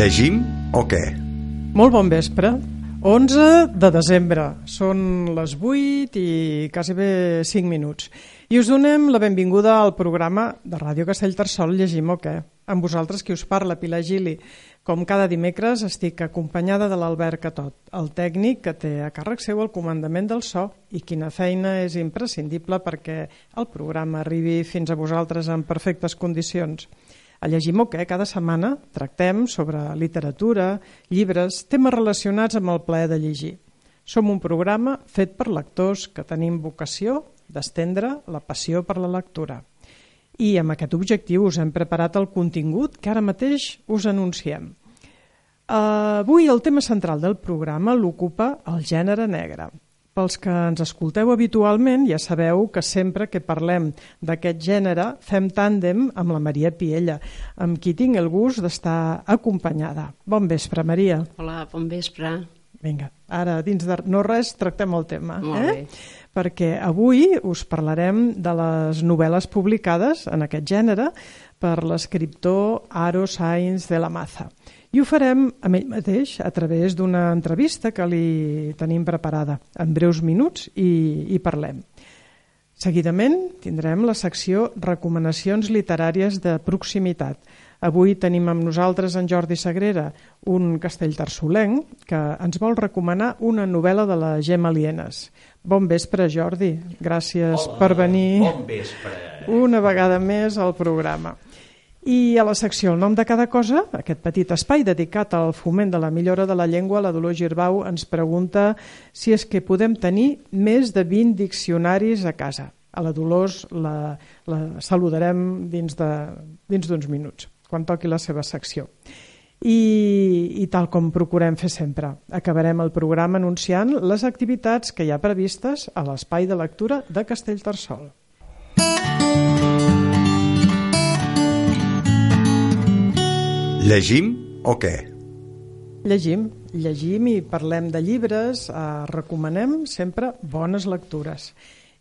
Llegim o què? Molt bon vespre. 11 de desembre. Són les 8 i quasi bé 5 minuts. I us donem la benvinguda al programa de Ràdio Castellterçol Llegim o què? Amb vosaltres qui us parla, Pilar Gili. Com cada dimecres estic acompanyada de l'Albert Catot, el tècnic que té a càrrec seu el comandament del so i quina feina és imprescindible perquè el programa arribi fins a vosaltres en perfectes condicions. A Llegim o què? Cada setmana tractem sobre literatura, llibres, temes relacionats amb el plaer de llegir. Som un programa fet per lectors que tenim vocació d'estendre la passió per la lectura. I amb aquest objectiu us hem preparat el contingut que ara mateix us anunciem. Uh, avui el tema central del programa l'ocupa el gènere negre. Pels que ens escolteu habitualment ja sabeu que sempre que parlem d'aquest gènere fem tàndem amb la Maria Piella, amb qui tinc el gust d'estar acompanyada. Bon vespre, Maria. Hola, bon vespre. Vinga, ara dins de no res tractem el tema. Molt eh? bé perquè avui us parlarem de les novel·les publicades en aquest gènere per l'escriptor Aro Sainz de la Maza. I ho farem amb ell mateix a través d'una entrevista que li tenim preparada. En breus minuts i, i parlem. Seguidament tindrem la secció Recomanacions literàries de proximitat. Avui tenim amb nosaltres en Jordi Sagrera, un castellterçolenc, que ens vol recomanar una novel·la de la Gemma Lienes. Bon vespre, Jordi. Gràcies Hola, per venir Bon vespre. una vegada més al programa. I a la secció El nom de cada cosa, aquest petit espai dedicat al foment de la millora de la llengua, la Dolors Girbau ens pregunta si és que podem tenir més de 20 diccionaris a casa. A la Dolors la, la saludarem dins d'uns minuts, quan toqui la seva secció. I, I tal com procurem fer sempre, acabarem el programa anunciant les activitats que hi ha previstes a l'espai de lectura de Castellterçol. Llegim o què? Llegim, llegim i parlem de llibres, eh, recomanem sempre bones lectures.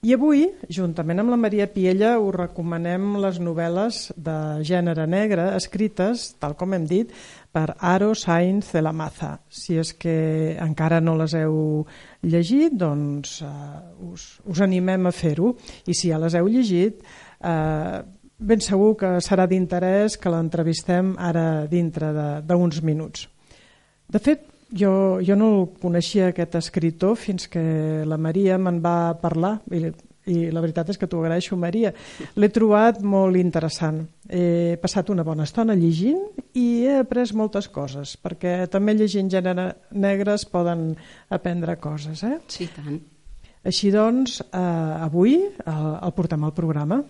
I avui, juntament amb la Maria Piella, us recomanem les novel·les de gènere negre escrites, tal com hem dit, per Aro Sainz de la Maza. Si és que encara no les heu llegit, doncs eh, us, us animem a fer-ho. I si ja les heu llegit, eh, ben segur que serà d'interès que l'entrevistem ara dintre d'uns minuts. De fet, jo, jo no el coneixia aquest escriptor fins que la Maria me'n va parlar i, i la veritat és que t'ho agraeixo, Maria. L'he trobat molt interessant. He passat una bona estona llegint i he après moltes coses, perquè també llegint gènere negre es poden aprendre coses. Eh? Sí, tant. Així doncs, eh, avui el, el portem al programa.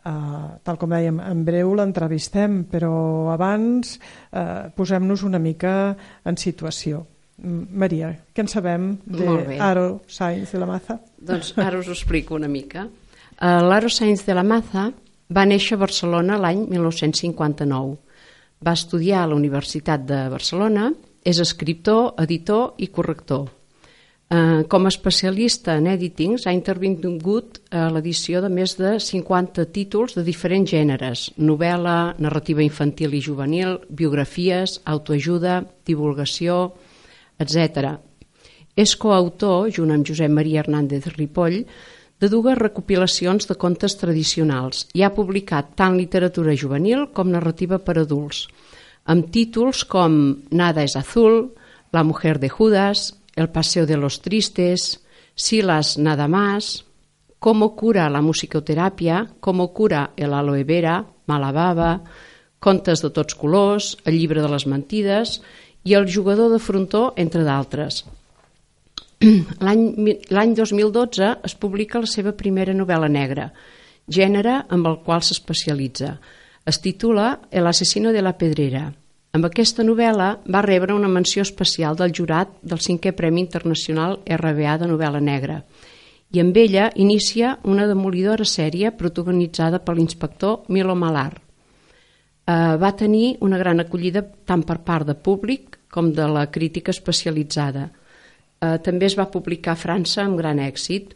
Uh, tal com dèiem, en breu l'entrevistem, però abans uh, posem-nos una mica en situació. Maria, què en sabem de. Aro Sainz de la Maza? Doncs ara us ho explico una mica. Uh, L'Aro Sainz de la Maza va néixer a Barcelona l'any 1959. Va estudiar a la Universitat de Barcelona, és escriptor, editor i corrector. Uh, com a especialista en editing, ha intervingut a l'edició de més de 50 títols de diferents gèneres, novel·la, narrativa infantil i juvenil, biografies, autoajuda, divulgació, etc. És coautor, junt amb Josep Maria Hernández Ripoll, de dues recopilacions de contes tradicionals i ha publicat tant literatura juvenil com narrativa per adults, amb títols com Nada es azul, La mujer de Judas, El paseo de los tristes, Silas nada más, Cómo cura la musicoteràpia, Cómo cura el aloe vera, Malababa, Contes de tots colors, El llibre de les mentides i El jugador de frontó, entre d'altres. L'any 2012 es publica la seva primera novel·la negra, gènere amb el qual s'especialitza. Es titula El asesino de la pedrera. Amb aquesta novel·la va rebre una menció especial del jurat del cinquè Premi Internacional RBA de novel·la negra i amb ella inicia una demolidora sèrie protagonitzada per l'inspector Milo Malar. Eh, va tenir una gran acollida tant per part de públic com de la crítica especialitzada. Eh, també es va publicar a França amb gran èxit.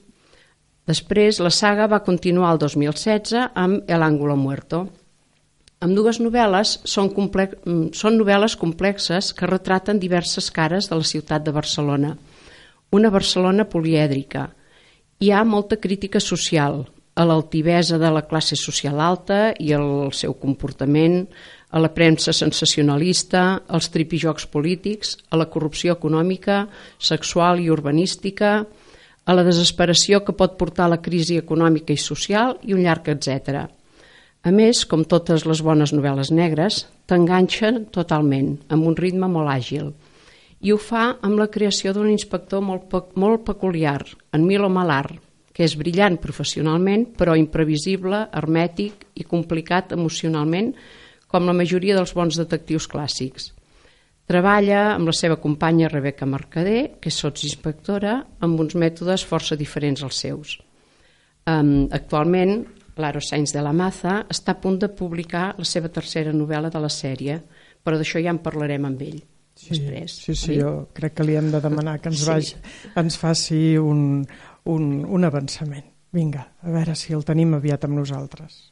Després, la saga va continuar el 2016 amb El Ángulo Muerto. Amb dues novel·les són, complex, mm, són novel·les complexes que retraten diverses cares de la ciutat de Barcelona. Una Barcelona polièdrica. Hi ha molta crítica social, a l'altivesa de la classe social alta i el seu comportament, a la premsa sensacionalista, als tripijocs polítics, a la corrupció econòmica, sexual i urbanística, a la desesperació que pot portar la crisi econòmica i social i un llarg etc. A més, com totes les bones novel·les negres, t'enganxen totalment, amb un ritme molt àgil. I ho fa amb la creació d'un inspector molt, molt peculiar, en Milo Malar, que és brillant professionalment, però imprevisible, hermètic i complicat emocionalment, com la majoria dels bons detectius clàssics. Treballa amb la seva companya Rebeca Mercader, que és sotsinspectora, amb uns mètodes força diferents als seus. Um, actualment, l'Aro Sainz de la Maza està a punt de publicar la seva tercera novel·la de la sèrie, però d'això ja en parlarem amb ell sí, després. Sí, sí, jo crec que li hem de demanar que ens, sí. vagi, ens faci un, un, un avançament. Vinga, a veure si el tenim aviat amb nosaltres.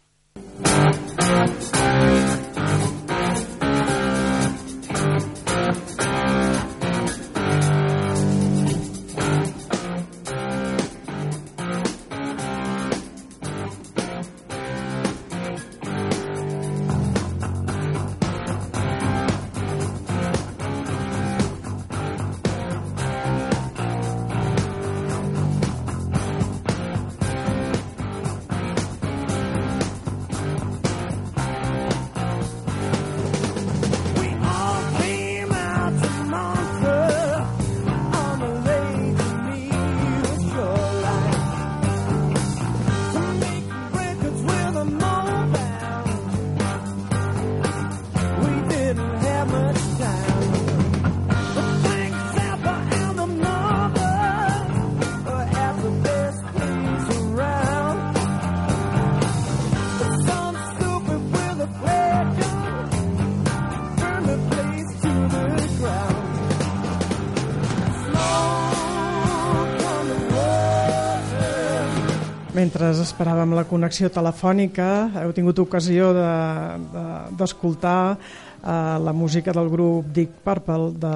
Mentre esperàvem la connexió telefònica, heu tingut ocasió d'escoltar de, de, uh, la música del grup Dick Purple de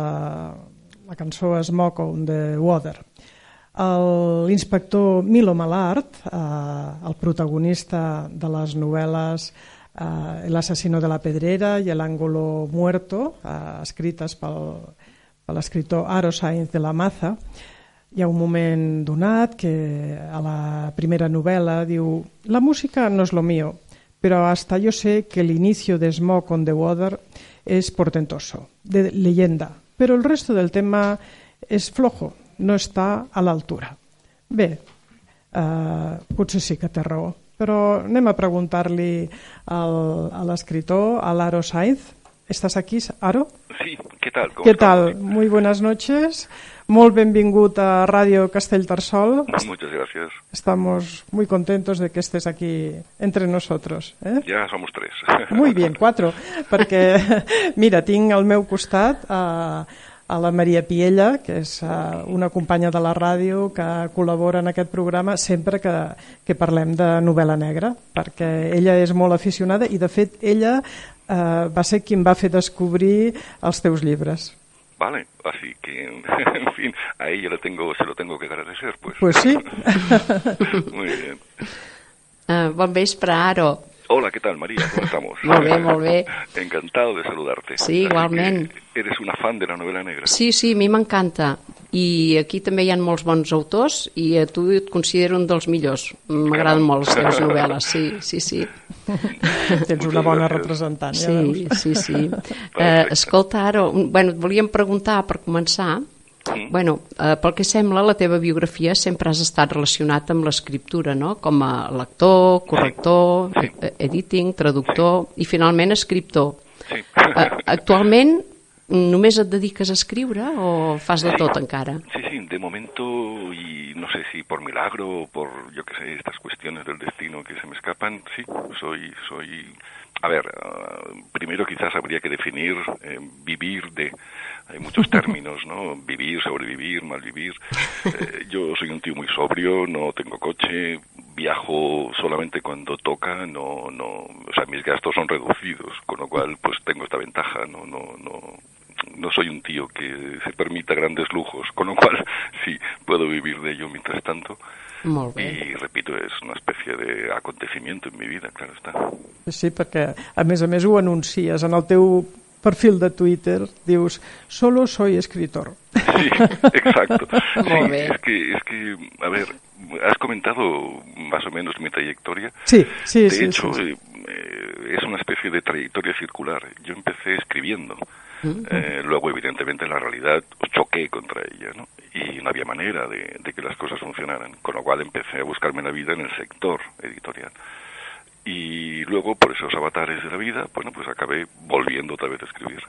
la cançó Smoke on the Water. L'inspector Milo Malart, uh, el protagonista de les novel·les uh, El assassino de la pedrera i El ángulo muerto, uh, escrites pel, per l'escriptor Aro Sainz de la Maza, hi ha un moment donat que a la primera novel·la diu la música no és lo mío, però hasta yo sé que el inicio de Smoke on the Water es portentoso, de leyenda, però el resto del tema és flojo, no està a l'altura. Bé, eh, potser sí que té raó, però anem a preguntar-li a l'escriptor, a l'Aro Saiz. ¿Estás aquí, Aro? Sí, ¿qué tal? ¿Qué tal? Muy buenas noches. Molt benvingut a Radio Castellterçol. Muchas gracias. Estamos muy contentos de que estés aquí entre nosotros. ¿eh? Ya somos tres. Muy bien, cuatro, perquè, mira, tinc al meu costat a, a la Maria Piella, que és uh, una companya de la ràdio que col·labora en aquest programa sempre que, que parlem de novel·la negra, perquè ella és molt aficionada i, de fet, ella uh, va ser qui em va fer descobrir els teus llibres. Vale, así que, en fin, a ella lo tengo, se lo tengo que agradecer, pues. Pues sí. Muy bien. Uh, bon vespre, Aro. Hola, ¿qué tal, María? ¿Cómo estamos? molt bé, molt bé. Encantado de saludarte. Sí, igualment. Eres una fan de la novela negra. Sí, sí, a mi m'encanta. I aquí també hi ha molts bons autors i a tu et considero un dels millors. M'agraden molt les teves novel·les, sí, sí, sí. Tens una bona representant, ja sí, veus. Sí, sí, uh, escolta, Aro, bueno, et volíem preguntar, per començar, Mm. Bueno, eh, pel que sembla, la teva biografia sempre has estat relacionat amb l'escriptura, no? Com a lector, corrector, Sí. eh, editing, traductor i finalment escriptor. Sí. Eh, actualment només et dediques a escriure o fas de tot encara? Sí, sí, de momento, y no sé si por milagro o por, yo qué sé, estas cuestiones del destino que se me escapan, sí, soy, soy, a ver, uh, primero quizás habría que definir eh, vivir de, hay muchos términos, ¿no? Vivir, sobrevivir, malvivir. Eh, yo soy un tío muy sobrio, no tengo coche, viajo solamente cuando toca, no, no, o sea, mis gastos son reducidos, con lo cual pues tengo esta ventaja, no, no, no, no soy un tío que se permita grandes lujos, con lo cual sí puedo vivir de ello mientras tanto. Molt bé. Y repito, es una especie de acontecimiento en mi vida, claro está. Sí, perquè a més a més ho anuncies en el teu perfil de Twitter, dius, solo soy escritor. Sí, exacto. Muy Sí, bien. es que, es que, a ver, has comentado más o menos mi trayectoria. Sí, sí, de sí. hecho, sí, sí. eh, es una especie de trayectoria circular. Yo empecé escribiendo. Eh, luego, evidentemente, la realidad choqué contra ella, ¿no? Y no había manera de, de que las cosas funcionaran. Con lo cual empecé a buscarme la vida en el sector editorial. Y luego, por esos avatares de la vida, bueno, pues acabé volviendo otra vez a escribir.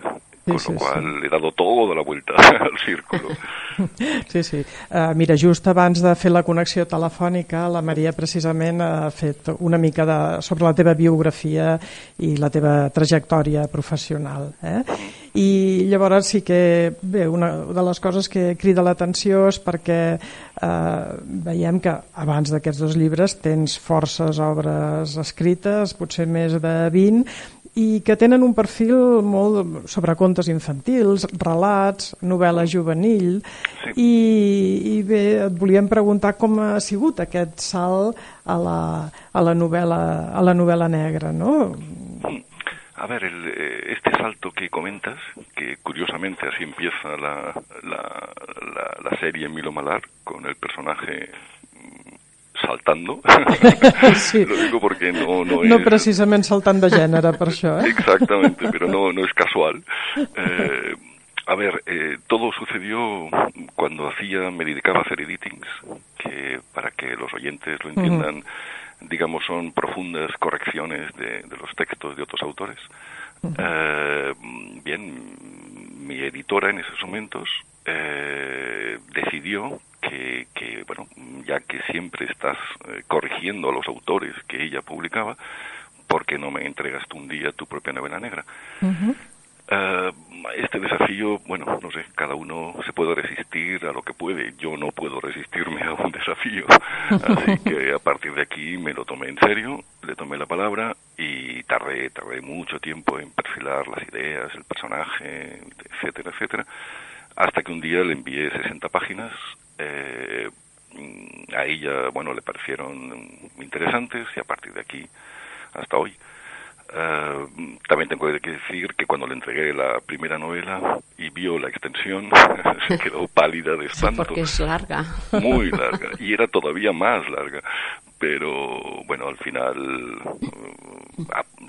Con sí, lo sí. cual he dado toda la vuelta al círculo. Sí, sí. Uh, mira, just abans de fer la connexió telefònica, la Maria precisament ha fet una mica de, sobre la teva biografia i la teva trajectòria professional. Eh? I llavors sí que, bé, una de les coses que crida l'atenció és perquè eh, veiem que abans d'aquests dos llibres tens forces obres escrites, potser més de 20, i que tenen un perfil molt sobre contes infantils, relats, novel·la juvenil, Sí. i, i bé, et volíem preguntar com ha sigut aquest salt a la, a la, novel·la, a la novel·la negra, no? A ver, el, eh, este salto que comentas, que curiosamente así empieza la, la, la, la serie Milo Malar, con el personaje mm, saltando. Sí. Lo digo porque no, no, No es... precisament saltant de gènere, per això, eh? Exactamente, pero no, no es casual. Eh, a ver, eh, todo sucedió cuando hacía, me dedicaba a hacer editings, que para que los oyentes lo entiendan, digamos, son profundas correcciones de, de los textos de otros autores. Eh, bien, mi editora en esos momentos eh, decidió que, que, bueno, ya que siempre estás eh, corrigiendo a los autores que ella publicaba, ¿por qué no me entregas tú un día tu propia novela negra? Eh, este desafío, bueno, no sé, cada uno se puede resistir a lo que puede. Yo no puedo resistirme a un desafío. Así que a partir de aquí me lo tomé en serio, le tomé la palabra y tardé, tardé mucho tiempo en perfilar las ideas, el personaje, etcétera, etcétera. Hasta que un día le envié 60 páginas. eh, mm, a ella, bueno, le parecieron interesantes y a partir de aquí hasta hoy. Eh, también tengo que decir que cuando le entregué la primera novela y vio la extensión, se quedó pálida de Sí, espanto. porque es larga. Muy larga. Y era todavía más larga. Pero bueno, al final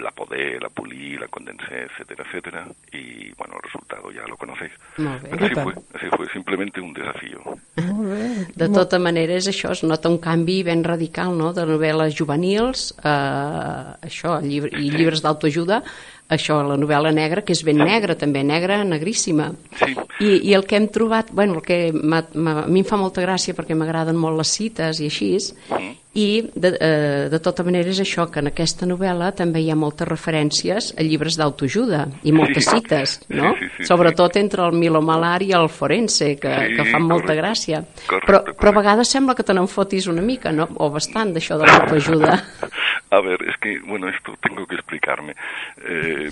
la podé, la pulí, la condensé, etcétera, etcétera. Y bueno, el resultado ya lo conocéis. Molt bé. Así Total. fue, así fue, simplemente un desafío. Molt bé. De tota manera, és això, es nota un canvi ben radical, no?, de novel·les juvenils, eh, això, llibre, i llibres d'autoajuda, això, la novel·la negra, que és ben negra, també negra, negríssima. Sí. I, I el que hem trobat, bueno, el que a mi em fa molta gràcia perquè m'agraden molt les cites i així, Mm. I de, eh, de tota manera és això, que en aquesta novel·la també hi ha moltes referències a llibres d'autoajuda i moltes Sí. cites, no? Sí, sí, sí, Sobretot entre el Milo Malar i el Forense, que, Sí, que fan molta correcte. gràcia. Correcte, però, però a correcte. vegades sembla que te n'enfotis una mica, no? O bastant d'això de l'autoajuda. A ver, es que, bueno, esto tengo que explicarme. Eh,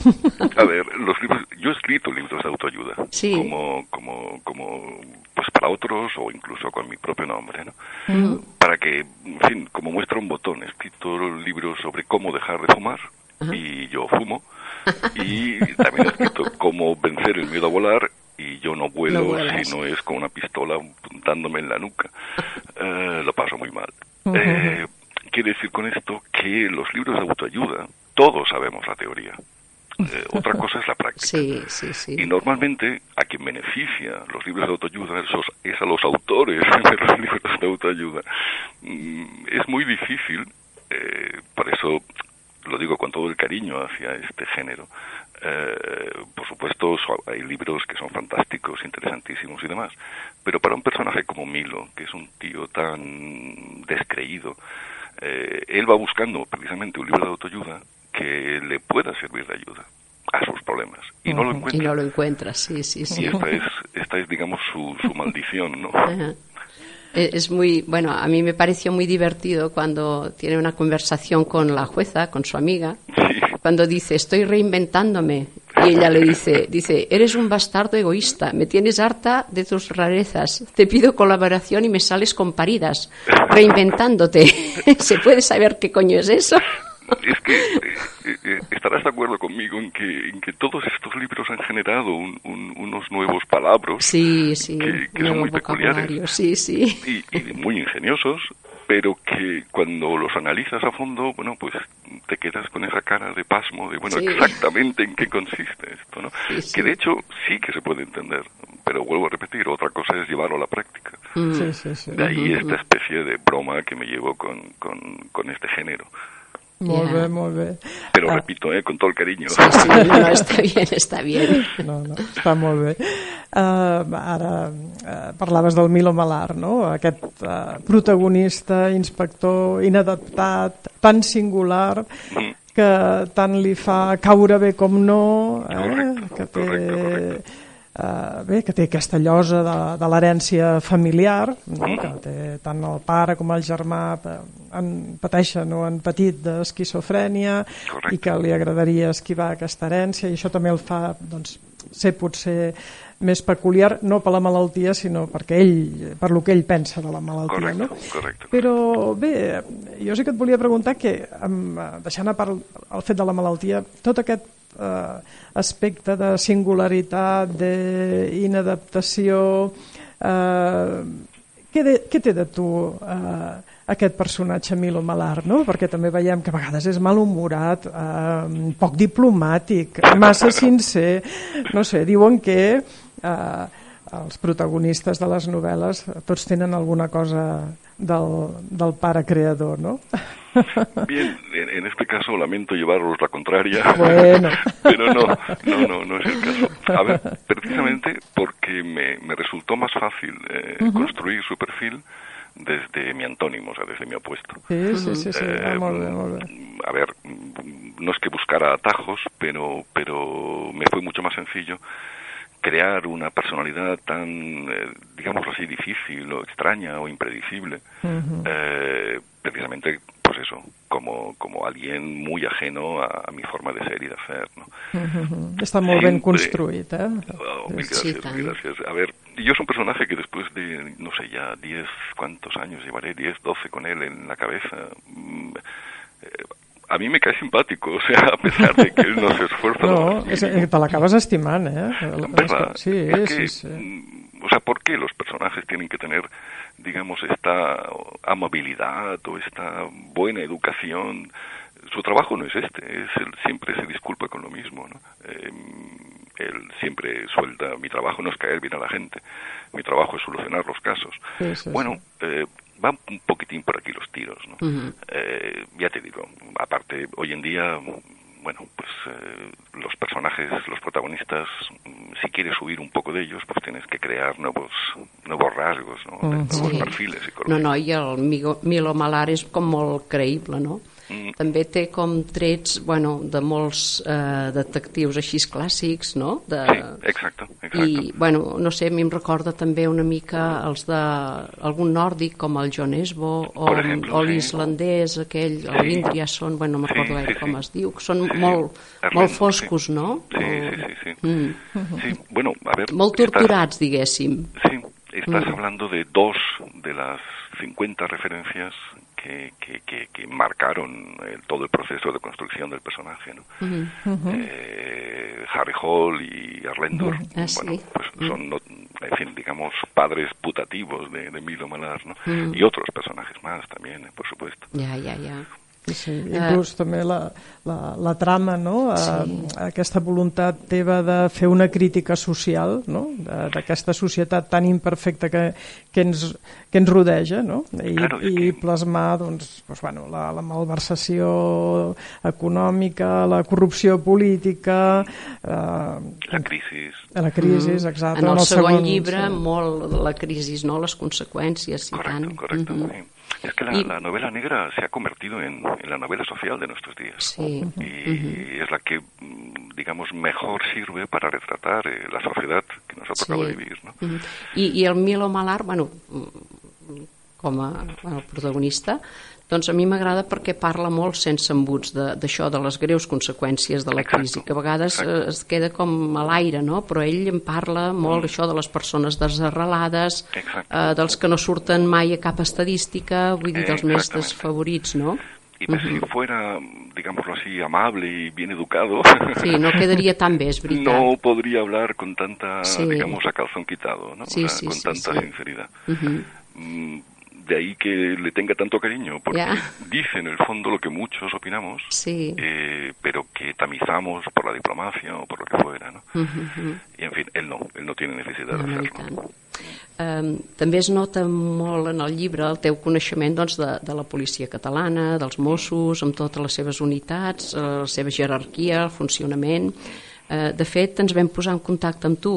a ver, los libros, yo he escrito libros de autoayuda, Sí. como, como, como, pues para otros o incluso con mi propio nombre, ¿no? Para que, en fin, como muestra un botón, he escrito libros sobre cómo dejar de fumar y yo fumo y también he escrito cómo vencer el miedo a volar y yo no vuelo No si no es con una pistola apuntándome en la nuca. Eh, lo paso muy mal. Eh, quiere decir con esto que los libros de autoayuda, todos sabemos la teoría. Eh, otra cosa es la práctica. Sí, sí, sí. Y normalmente a quien beneficia los libros de autoayuda esos- es a los autores de los libros de autoayuda. Mm, Es muy difícil, eh, por eso lo digo con todo el cariño hacia este género. Eh, por supuesto, hay libros que son fantásticos, interesantísimos y demás, pero para un personaje como Milo, que es un tío tan descreído, eh, él va buscando precisamente un libro de autoayuda que le pueda servir de ayuda a sus problemas y no lo Y encuentra. no lo encuentras, sí, sí, sí. Y esta es, esta es digamos, su, su maldición, ¿no? Ajá. Eh, Es muy, bueno, a mí me pareció muy divertido cuando tiene una conversación con la jueza, con su amiga, Sí, cuando dice, estoy reinventándome. Y ella le dice, dice, eres un bastardo egoísta, me tienes harta de tus rarezas, te pido colaboración y me sales con paridas, reinventándote. ¿Se puede saber qué coño es eso? Es que eh, eh, estarás de acuerdo conmigo en que, en que todos estos libros han generado un- un- unos nuevos palabras Sí, sí, que, que son muy peculiares vocabulario, sí, sí. y, y muy ingeniosos, pero que cuando los analizas a fondo, bueno, pues te quedas con esa cara de pasmo de, bueno, Sí. exactamente en qué consiste esto, ¿no? Sí, sí. Que de hecho sí que se puede entender, pero vuelvo a repetir, otra cosa es llevarlo a la práctica. Mm. Sí, sí, sí. De ahí esta especie de broma que me llevo con, con, con este género. Molt bé, molt bé. Pero Ah, repito, ¿eh? con todo el cariño. Sí, sí, no, no, está bien, está bien. No, no, està molt bé. Uh, ara uh, parlaves del Milo Malar, no? Aquest uh, protagonista, inspector, inadaptat, tan singular, Mm. que tant li fa caure bé com no, eh? Correcte, que té, correcte, correcte. Uh, bé, que té aquesta llosa de, de l'herència familiar, no? Que té tant el pare com el germà en, pateixen o han patit d'esquizofrènia Correcte. i que li agradaria esquivar aquesta herència i això també el fa doncs, ser potser més peculiar, no per la malaltia, sinó perquè ell, per lo que ell pensa de la malaltia. Correcte, no? correcte. Però bé, jo sí que et volia preguntar que, amb, eh, deixant a part el fet de la malaltia, tot aquest eh, aspecte de singularitat, d'inadaptació, eh, què, de, què té de tu eh, aquest personatge Milo Malar, no? Perquè també veiem que a vegades és malhumorat, eh, poc diplomàtic, massa sincer, no sé, diuen que eh, els protagonistes de les novel·les tots tenen alguna cosa del, del pare creador, no? Bien, en, este caso lamento llevaros la contraria. Bueno. Pero no, no, no, no es el caso. A ver, precisamente porque me, me resultó más fácil eh, construir su perfil desde mi antónimo, o sea, desde mi opuesto. Sí, sí, sí, sí, Eh, va molt bé, molt bé. a ver, mm, no es que buscara atajos, pero, pero me fue mucho más sencillo crear una personalidad tan, eh, digámoslo así, difícil o extraña o impredecible, eh, precisamente, pues eso, como, como alguien muy ajeno a, a mi forma de ser y de hacer, ¿no? Mhm. Està molt ben Sempre- construït, eh? Oh, mil Sí, gracias, tant. mil gracias. A ver, yo soy un personaje que después de, no sé, ya 10, ¿cuántos años llevaré? 10, 12 con él en la cabeza. mm, eh, a mí me cae simpático, o sea, a pesar de que él no se esfuerza. No, eh, te l'acabes estimant, eh? ¿Verdad? Sí, Es sí, que, sí. mm, O sea, ¿por qué los personajes tienen que tener, digamos, esta amabilidad o esta buena educación? Su trabajo no es este, es él siempre se disculpa con lo mismo, ¿no? Eh, él siempre suelta, mi trabajo no es caer bien a la gente, mi trabajo es solucionar los casos. Sí, sí, bueno, eh, van un poquitín por aquí los tiros, ¿no? Eh, ya te digo, aparte, hoy en día, bueno, pues eh, los personajes, los protagonistas, mm, si quieres huir un poco de ellos, pues tienes que crear nuevos nuevos rasgos, ¿no? Nuevos perfiles No, no, i el Milo Malar és com molt creïble, no? Mm. També té com trets, bueno, de molts eh, detectius així clàssics, no? De... Sí, exacto, exacto. I, bueno, no sé, a mi em recorda també una mica els de algun nòrdic com el John Esbo o, o sí. l'islandès aquell, el Sí. Vindriasson, bueno, no me'n Sí, recordo gaire sí, com sí. es diu, que són Sí, sí. molt, Erlend, molt foscos, sí. no? Sí, O- sí, sí, sí. Mm. Sí, bueno, a ver. Molt estás- torturats, diguéssim. Sí, estás Mm. hablando de dos de las 50 referencias que, que, que, que marcaron eh, todo el proceso de construcción del personaje, ¿no? Eh, Harry Hall y Arlendor, bueno, pues son, no- en fin, digamos, padres putativos de, de Milo Malar, ¿no? Y otros personajes más también, eh, por supuesto. Ja, ja, ja. Sí, sí. Inclús també la, la, la trama, no? Sí. Eh, aquesta voluntat teva de fer una crítica social, no? De- d'aquesta societat tan imperfecta que, que, ens, que ens rodeja, no? I, Claro, i que- plasmar doncs, doncs, bueno, la, la malversació econòmica, la corrupció política, eh, La crisis, la crisi, exacte. Mm. En el, segon, llibre, sí. molt la crisi, no? les conseqüències, i correcto, tant. correcto. Mhm. sí. Es que la, Y- la novela negra se ha convertido en, en la novela social de nuestros días. Sí. y es la que, mm, digamos, mejor sirve para retratar eh, la sociedad que nos ha tocado Sí. vivir, ¿no? Mhm. I, I el Milo Malar, bueno, mm, com a el protagonista, doncs a mi m'agrada perquè parla molt sense embuts d'això, de, de les greus conseqüències de la Exacto, crisi, que a vegades exacto. eh, es queda com a l'aire, no? però ell en parla molt això de les persones desarrelades, Exacte. eh, dels que no surten mai a cap estadística, vull dir, dels més desfavorits, no? Y pues, si fuera, digámoslo así, amable y bien educado, Sí, no quedaria tan veritat. no podría hablar con tanta, Sí. digamos, a calzón quitado, ¿no? O Sí, sea, sí, con sí, tanta sí. sinceridad. Ujú. Mm, De ahí que le tenga tanto cariño, porque Ya. dice en el fondo lo que muchos opinamos, Sí. eh, pero que tamizamos por la diplomacia o por lo que fuera, ¿no? Ujú, ujú. Y en fin, él no, él no tiene necesidad No, de tant. Um, també es nota molt en el llibre el teu coneixement doncs, de, de la policia catalana, dels Mossos, amb totes les seves unitats, eh, la seva jerarquia, el funcionament. Eh, de fet, ens vam posar en contacte amb tu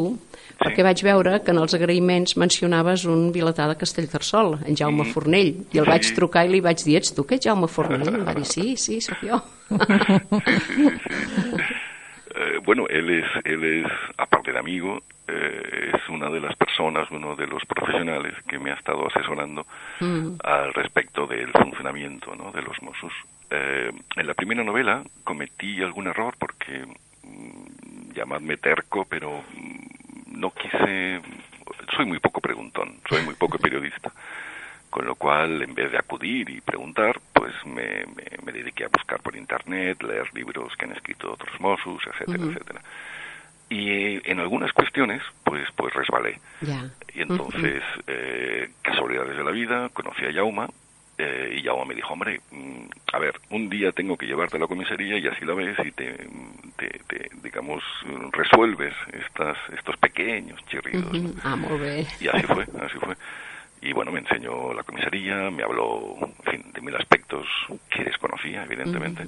perquè vaig veure que en els agraïments mencionaves un vilatà de Castellterçol, en Jaume Fornell, i el vaig Sí. trucar i li vaig dir, ets tu que Jaume Fornell? I va dir, sí, sí, sóc jo. Eh, bueno, él es, él es, aparte de amigo, eh, es una de las personas, uno de los profesionales que me ha estado asesorando Mm. al respecto del funcionamiento ¿no? de los Mossos. Eh, en la primera novela cometí algún error porque, mm, llamadme terco, pero mm, no quise, soy muy poco preguntón, soy muy poco periodista. Con lo cual, en vez de acudir y preguntar, pues me, me- me dediqué a buscar por internet, leer libros que han escrito otros Mossos, etcétera, etcétera. Y eh, en algunas cuestiones, pues, pues resbalé. Y entonces, eh, casualidades de la vida, conocí a Yauma eh, y Yauma me dijo, hombre, mm, a ver, un día tengo que llevarte a la comisaría y así la ves y te, te- te, digamos, resuelves estas, estos pequeños chirridos. Ah. Y así fue, así fue. Y bueno, me enseñó la comisaría, me habló, en fin, de mil aspectos que desconocía, evidentemente.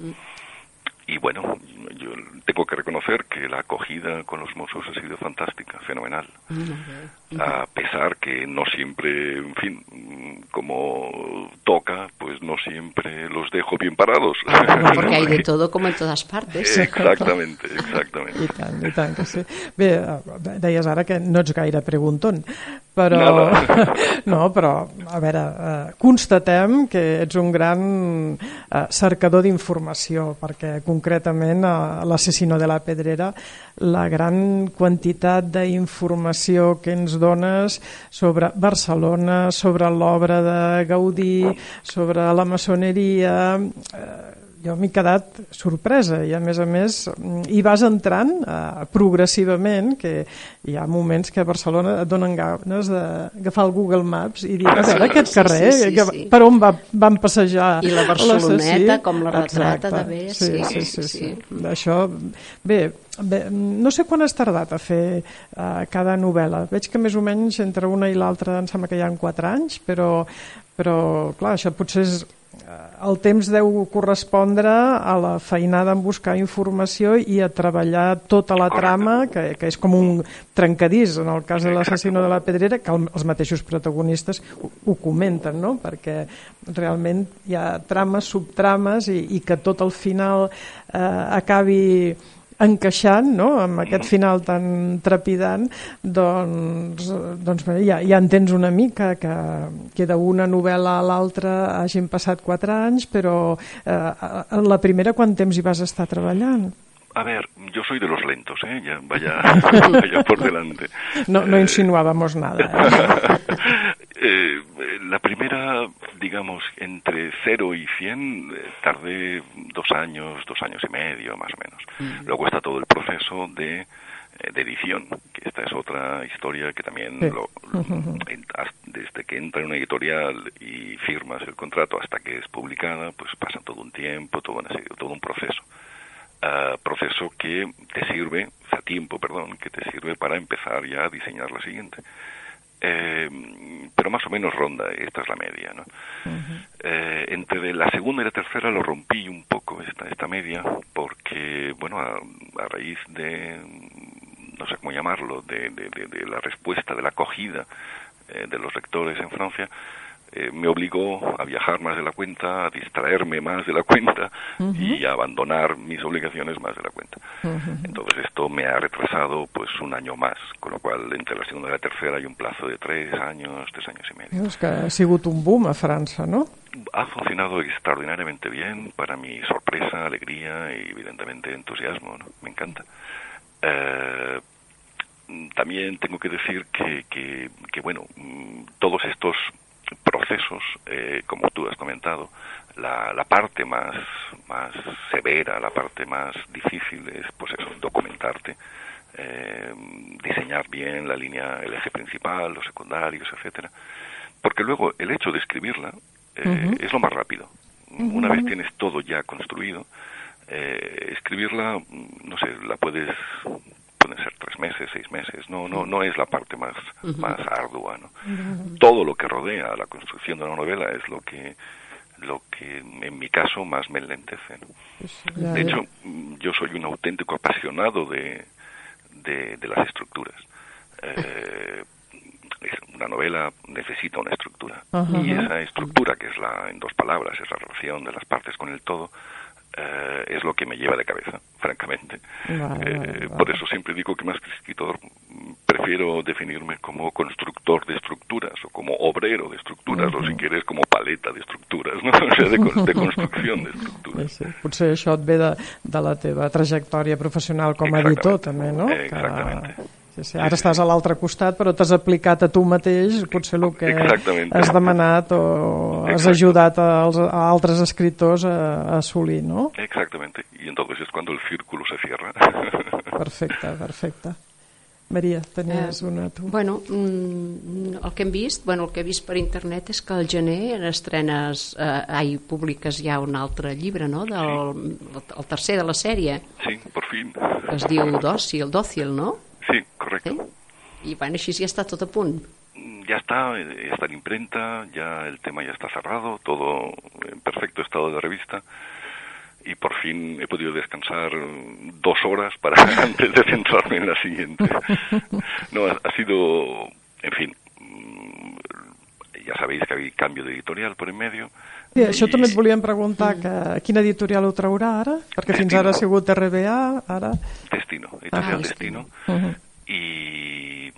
Y bueno, yo tengo que reconocer que la acogida con los Mossos ha sido fantástica, fenomenal. Mm, Molt bé. A pesar que no siempre, en fin, como toca, pues no siempre los dejo bien parados. No, porque hay de todo como en todas partes. Exactamente, exactamente. I tant, i tant que sí. Bé, eh, deies ara que no ets gaire pregunton, però... No, però, a veure, eh, constatem que ets un gran eh, cercador d'informació, perquè concretament a l'assassino de la Pedrera la gran quantitat d'informació que ens dones sobre Barcelona, sobre l'obra de Gaudí, sobre la maçoneria... Eh, jo m'he quedat sorpresa i a més a més hi vas entrant eh, progressivament que hi ha moments que a Barcelona et donen ganes d'agafar el Google Maps i dir, a veure, aquest sí, carrer, sí, sí, que, sí. per on va, van passejar I la Barceloneta, com la retrata Exacte. de bé, sí, sí, sí, sí, sí, sí. sí. Això, bé, bé, no sé quan has tardat a fer uh, cada novel·la. Veig que més o menys entre una i l'altra em sembla que hi ha quatre anys, però, però clar, això potser és el temps deu correspondre a la feinada en buscar informació i a treballar tota la trama, que, que és com un trencadís en el cas de l'assassino de la Pedrera, que el, els mateixos protagonistes ho, ho comenten, no? perquè realment hi ha trames, subtrames i, i que tot al final eh, acabi encaixant no? amb aquest final tan trepidant doncs, doncs bé, ja, ja entens una mica que, que d'una novel·la a l'altra hagin passat quatre anys però eh, la primera quant temps hi vas estar treballant? A ver, yo soy de los lentos, ¿eh? Ya, vaya, vaya por delante. No, no Eh, insinuábamos nada. ¿eh? Eh, la primera, digamos, entre 0 y 100, eh, tardé dos años, dos años y medio, más o menos. Luego está todo el proceso de, eh, de edición, que esta es otra historia que también, Sí. lo- desde que entra en una editorial y firmas el contrato hasta que es publicada, pues pasa todo un tiempo, todo, una serie- todo un proceso. Ah, proceso que te sirve, o sea, tiempo, perdón, que te sirve para empezar ya a diseñar la siguiente. Eh, pero más o menos ronda, esta es la media, ¿no? Eh, entre la segunda y la tercera lo rompí un poco esta, esta media porque, bueno, a, a raíz de, no sé cómo llamarlo, de, de- de- de la respuesta, de la acogida eh, de los lectores en Francia, eh, me obligó a viajar más de la cuenta, a distraerme más de la cuenta y a abandonar mis obligaciones más de la cuenta. Entonces esto me ha retrasado pues un año más, con lo cual entre la segunda y la tercera hay un plazo de tres años, tres años y medio. És que ha sigut un boom a França, no? Ha funcionado extraordinariamente bien, para mi sorpresa, alegría y evidentemente entusiasmo, ¿no? Me encanta. Eh, también tengo que decir que, que, que bueno, mm, todos estos procesos, eh, como tú has comentado, la, la parte más, más severa, la parte más difícil es, pues eso, documentarte, eh, diseñar bien la línea, el eje principal, los secundarios, etcétera, porque luego el hecho de escribirla eh, es lo más rápido. Una vez tienes todo ya construido, eh, escribirla, mm, no sé, la puedes pueden ser tres meses, seis meses, no, no, no es la parte más, más ardua, ¿no? Todo lo que rodea la construcción de una novela es lo que lo que en mi caso más me enlentece. ¿no? Pues, De hecho, yo soy un auténtico apasionado de, de, de las estructuras. Eh, es- una novela necesita una estructura. Y esa estructura, que es la, en dos palabras, es la relación de las partes con el todo, eh, es lo que me lleva de cabeza, francamente. Vale, Eh, vale, Por vale. eso siempre digo que más que escritor, mm, prefiero definirme como constructor de estructuras o como obrero de estructuras, o si quieres como paleta de estructuras, ¿no? o sea, de, de construcción de Sí, estructuras. sí. Potser això et ve de, de la teva trajectòria professional com a editor, també, no? Eh, exactamente. Sí, sí. Ara estàs a l'altre costat, però t'has aplicat a tu mateix potser el que Exactamente. has demanat o has Exacto. ajudat als, a altres escriptors a, a assolir, no? Exactamente. Y entonces es cuando el círculo se cierra. Perfecte, perfecte. Maria, tenies Eh, una tu. Bueno, mm, el que hem vist, bueno, el que he vist per internet és que al gener en estrenes, eh, ai, publiques ja un altre llibre, no?, del el tercer de la sèrie, sí, por fin. que es diu Dòcil, Dòcil, no? I bueno, així ja està tot a punt. Ya está, eh, está en imprenta, ya el tema ya está cerrado, todo en perfecto estado de revista. Y por fin he podido descansar dos horas para antes de centrarme en la siguiente. No, ha, ha sido, en fin, mm, ya sabéis que hay cambio de editorial por en medio. Sí, això I- també et volíem preguntar, que, quina editorial ho traurà ara? Perquè fins ara ha sigut RBA, ara... Destino, editorial Ah, Destino. Uh-huh. Y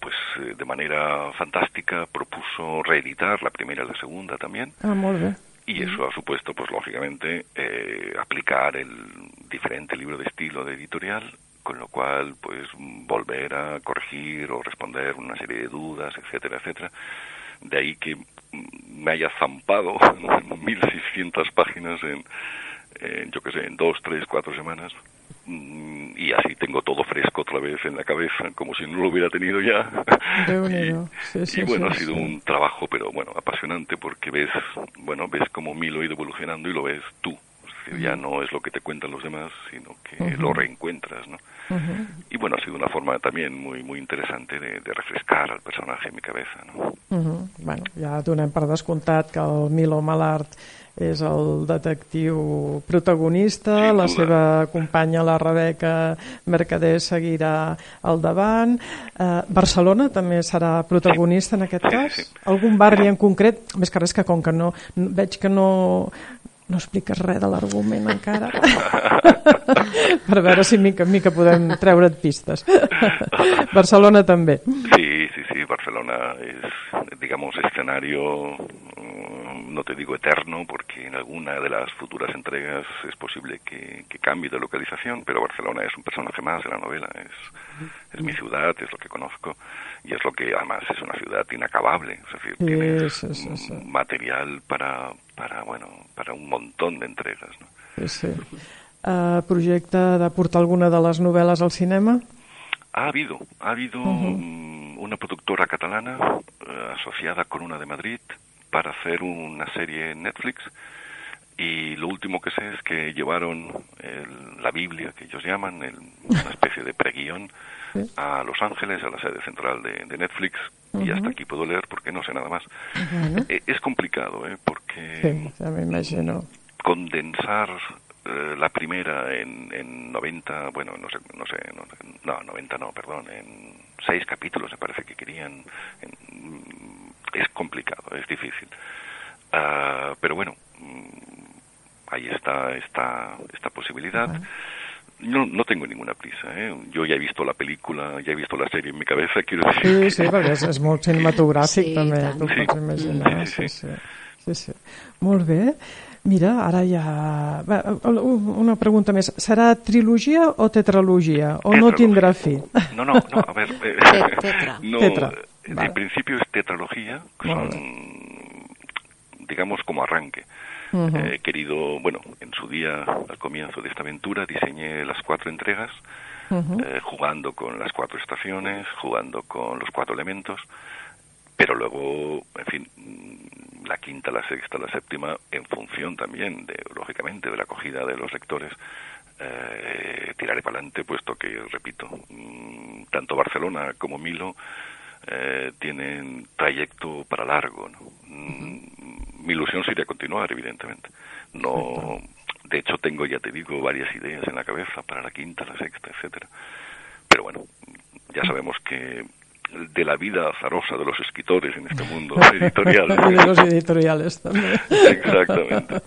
pues eh, de manera fantástica propuso reeditar la primera y la segunda también. Ah, molt bé. y eso ha supuesto pues lógicamente eh, aplicar el diferente libro de estilo de editorial con lo cual pues volver a corregir o responder una serie de dudas etcétera etcétera. De ahí que me haya zampado 1600 páginas en, en, yo que sé en dos tres cuatro semanas y así tengo todo fresco otra vez en la cabeza, como si no lo hubiera tenido ya. Sí, y, sí, y bueno, sí, ha sido sí. un trabajo, pero bueno, apasionante porque ves, bueno, ves cómo Milo ha ido evolucionando y lo ves tú. Ya no es lo que te cuentan los demás, sino que lo reencuentras, ¿no? Uh-huh. Y bueno, ha sido una forma también muy muy interesante de, de refrescar al personaje en mi cabeza, ¿no? Uh-huh. Bueno, ja donem per descomptat que el Milo Malart és el detectiu protagonista, Sin la seva companya, la Rebeca Mercader, seguirà al davant. Uh, Barcelona també serà protagonista en aquest Sí, cas? sí, sí. Algun barri en concret? Més que res que com que no, veig que no, no expliques res de l'argument encara. per veure si mica en mica podem treure't pistes. Barcelona també. Sí, sí, sí, Barcelona es, digamos, escenario, no te digo eterno, porque en alguna de las futuras entregas es posible que, que cambie de localización, pero Barcelona es un personaje más de la novela, es, es mi ciudad, es lo que conozco, y es lo que además es una ciudad inacabable, es decir, Sí, tienes sí, sí, sí. material para, para, bueno, para un montón de entregas, ¿no? Sí. Uh, projecte de portar alguna de les novel·les al cinema? Ha habido, ha habido mm, una productora catalana eh, asociada con una de Madrid para hacer una serie en Netflix. Y lo último que sé es que llevaron el- la Biblia, que ellos llaman, el- una especie de preguión, a Los Ángeles, a la sede central de, de Netflix. Y hasta aquí puedo leer porque no sé nada más. Eh, es complicado, ¿eh? porque Sí, condensar eh, la primera en, en 90, bueno, no sé, no sé, no, no, 90 no, perdón, en seis capítulos me parece que querían, en, es complicado, es difícil. Ah, pero bueno, mm, ahí está esta, esta posibilidad. No, no tengo ninguna prisa. ¿eh? Yo ya he visto la película, ya he visto la serie en mi cabeza, quiero decir... Sí, sí, perquè és, és molt cinematogràfic, Sí, també, tant. tu Sí. pots imaginar. Sí, Sí, sí, sí. sí, sí. Molt bé. Mira, ara ja... Va, una pregunta més. Serà trilogia o tetralogia? O no Tetralogia. tindrà fi? No, no, no, a ver. eh, Te- tetra. No, Tetra, vale. En principio es tetralogía, que Vale. son, digamos, como arranque. Ujú. He querido, bueno, en su día, al comienzo de esta aventura, diseñé las cuatro entregas, eh, jugando con las cuatro estaciones, jugando con los cuatro elementos, pero luego, en fin, la quinta, la sexta, la séptima, en función también, de, lógicamente, de la acogida de los lectores, eh, tiraré para adelante, puesto que, repito, mm, tanto Barcelona como Milo eh, tienen trayecto para largo. ¿no? Mm, Mi ilusión sería continuar, evidentemente. No, de hecho, tengo, ya te digo, varias ideas en la cabeza para la quinta, la sexta, etcétera. Pero bueno, ya sabemos que de la vida azarosa de los escritores en este mundo editorial. De los editoriales, també. Exactamente.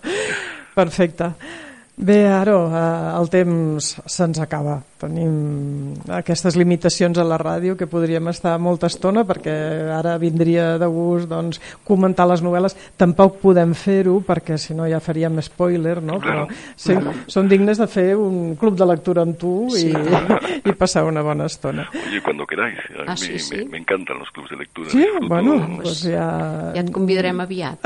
Perfecte. Bé, Aro, eh, el temps se'ns acaba. Tenim aquestes limitacions a la ràdio que podríem estar molta estona perquè ara vindria de gust doncs, comentar les novel·les. Tampoc podem fer-ho perquè si no ja faríem spoiler, no? Però sí, són dignes de fer un club de lectura amb tu i, i passar una bona estona. Oye, cuando queráis. A Ah, sí, me, sí. me- me encantan los clubs de lectura. Sí? disfruto- Bueno, doncs ja... Ja et convidarem aviat.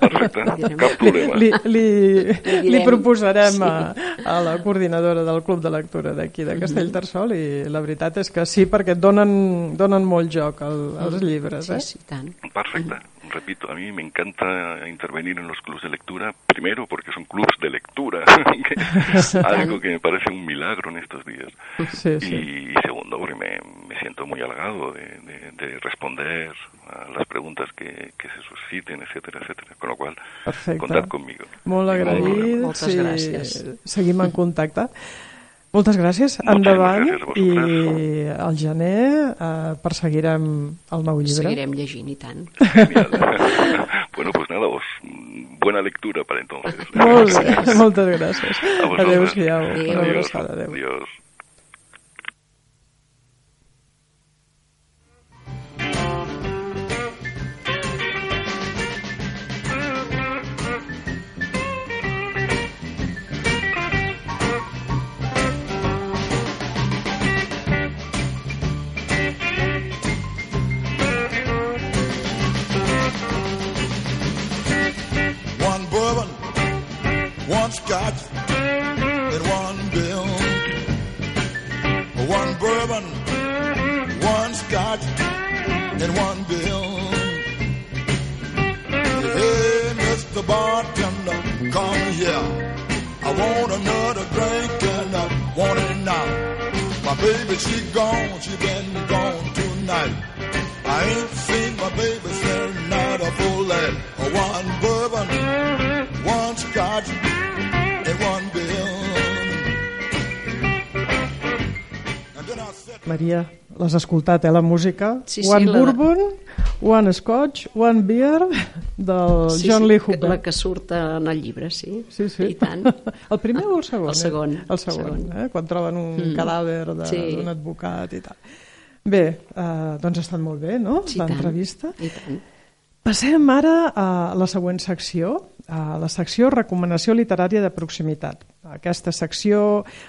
Perfecte, cap problema. li, li, li direm. proposarem Sí. a, a la coordinadora del Club de Lectura d'aquí de Castellterçol i la veritat és que sí, perquè donen, donen molt joc al, als llibres. Sí, Eh? sí, tant. Perfecta. Repito, a mí me encanta intervenir en los clubs de lectura, primero porque son clubs de lectura, que es algo que me parece un milagro en estos días. Sí, sí. Y, segundo, porque me, me siento muy halagado de, de- de responder a las preguntas que, que se susciten, etcétera, etcétera. Con lo cual, Perfecte. contad conmigo. Molt agraït. problema. Moltes sí, gràcies. Seguim en contacte. Moltes gràcies, Moltíssimes endavant gràcies i al gener eh, perseguirem el nou llibre. Seguirem llegint i tant. Bueno, pues nada, os, buena lectura para entonces. Molt bé, moltes gràcies. A vosaltres. Adéu-siau. Adéu. Abraçada. Adéu. One scotch, and one bill. One bourbon, one scotch, and one bill. Hey, Mr. Bartender, come here. I want another drink and I want it now. My baby, she gone, she been gone tonight. I ain't seen my baby full head. One bourbon, one scotch, and one bill. And then I said, Maria, l'has escoltat, eh, la música? Sí, sí, one la Bourbon, One Scotch, One Beer, del Sí, John sí, Lee Hooper. La que surt en el llibre, sí. Sí, sí. I tant. El primer o el segon? El segon, Eh? El segon, el segon. Eh? quan troben un Mm. cadàver d'un Sí. advocat i tal. Bé, eh, doncs ha estat molt bé, no?, Sí, tant. l'entrevista. I tant. Passem ara a la següent secció, a la secció Recomanació literària de proximitat. Aquesta secció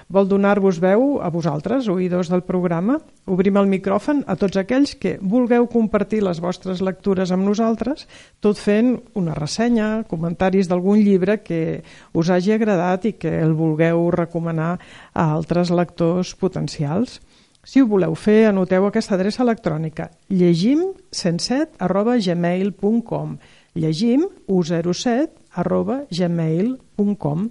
vol donar-vos veu a vosaltres, oïdors del programa. Obrim el micròfon a tots aquells que vulgueu compartir les vostres lectures amb nosaltres, tot fent una ressenya, comentaris d'algun llibre que us hagi agradat i que el vulgueu recomanar a altres lectors potencials. Si ho voleu fer, anoteu aquesta adreça electrònica llegim107 arroba gmail.com llegim 107 arroba gmail.com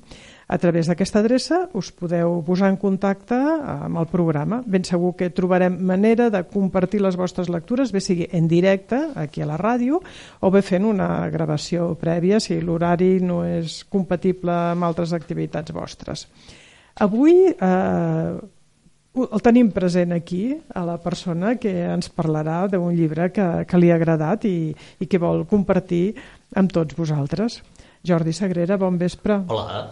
a través d'aquesta adreça us podeu posar en contacte amb el programa. Ben segur que trobarem manera de compartir les vostres lectures, bé sigui en directe, aquí a la ràdio, o bé fent una gravació prèvia si l'horari no és compatible amb altres activitats vostres. Avui eh, el tenim present aquí, a la persona que ens parlarà d'un llibre que, que li ha agradat i, i que vol compartir amb tots vosaltres. Jordi Sagrera, bon vespre. Hola,